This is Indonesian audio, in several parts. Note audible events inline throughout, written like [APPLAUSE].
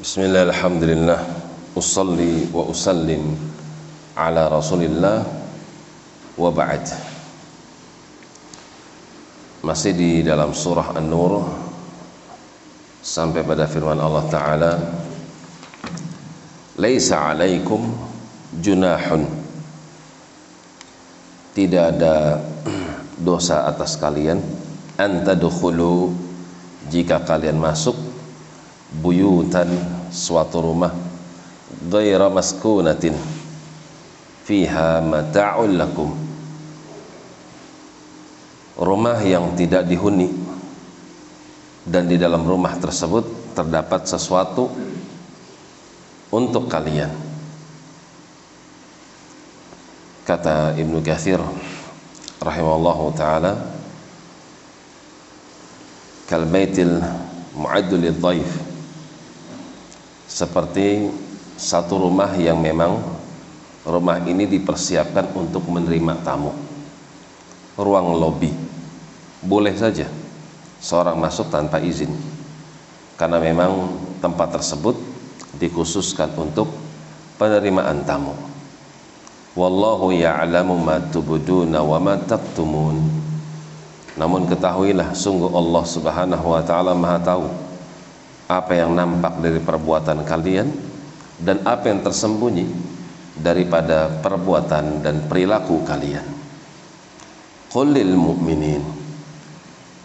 بسم الله الحمد لله أصلي وأسلم على رسول الله وبعد masih di dalam surah An-Nur sampai pada firman Allah taala laisa alaikum junahun tidak ada [CLEARS THROAT] dosa atas kalian antadkhulu jika kalian masuk buyutan suatu rumah ghaira maskunatin fiha mata'ul lakum. Rumah yang tidak dihuni. Dan di dalam rumah tersebut terdapat sesuatu untuk kalian. Kata Ibnu Katsir rahimahullahu taala kal baitil mu'addu lidhaif seperti satu rumah yang memang rumah ini dipersiapkan untuk menerima tamu. Ruang lobi. Boleh saja seorang masuk tanpa izin. Karena memang tempat tersebut dikhususkan untuk penerimaan tamu. Wallahu ya'lamu ma tubduna wa ma taktumun. Namun ketahuilah sungguh Allah Subhanahu wa taala Maha tahu apa yang nampak dari perbuatan kalian dan apa yang tersembunyi daripada perbuatan dan perilaku kalian. Qulil mu'minin.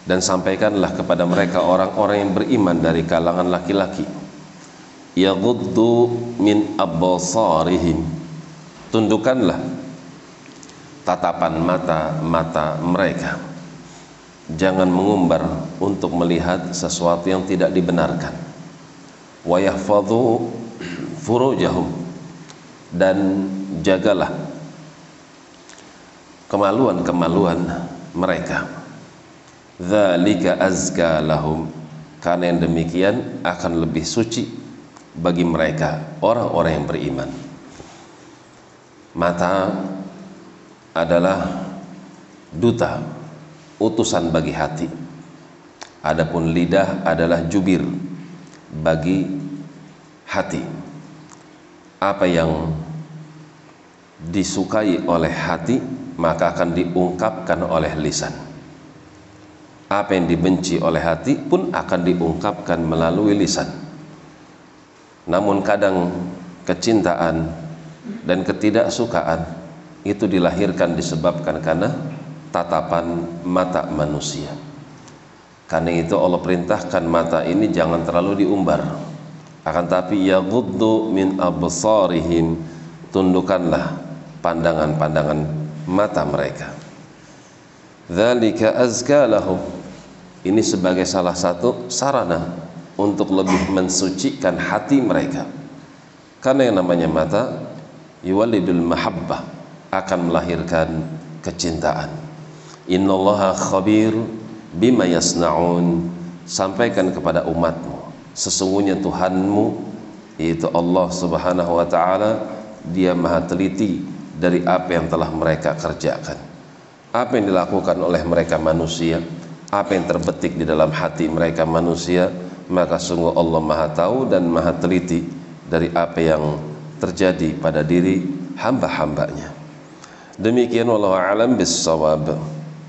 Dan sampaikanlah kepada mereka orang-orang yang beriman dari kalangan laki-laki. Yaghuddu min absarihim. Tundukkanlah tatapan mata-mata mereka jangan mengumbar untuk melihat sesuatu yang tidak dibenarkan. Wa yahfadhu furujahum. Dan jagalah kemaluan-kemaluan mereka. Dzalika azka lahum. Karena yang demikian akan lebih suci bagi mereka orang-orang yang beriman. Mata adalah duta utusan bagi hati. Adapun lidah adalah jubir bagi hati. Apa yang disukai oleh hati maka akan diungkapkan oleh lisan. Apa yang dibenci oleh hati pun akan diungkapkan melalui lisan. Namun kadang kecintaan dan ketidaksukaan itu dilahirkan disebabkan karena tatapan mata manusia. Karena itu Allah perintahkan mata ini jangan terlalu diumbar. Akan tapi ya min absarihim tundukkanlah pandangan-pandangan mata mereka. Dzalika azka lahum. Ini sebagai salah satu sarana untuk lebih mensucikan hati mereka. Karena yang namanya mata yuwalidul mahabbah akan melahirkan kecintaan innallaha khabir bima yasnaun. Sampaikan kepada umatmu sesungguhnya Tuhanmu yaitu Allah subhanahu wa ta'ala dia maha teliti dari apa yang telah mereka kerjakan. Apa yang dilakukan oleh mereka manusia apa yang terbetik di dalam hati mereka manusia maka sungguh Allah maha tahu dan maha teliti dari apa yang terjadi pada diri hamba-hambanya. Demikian wallahu alam bis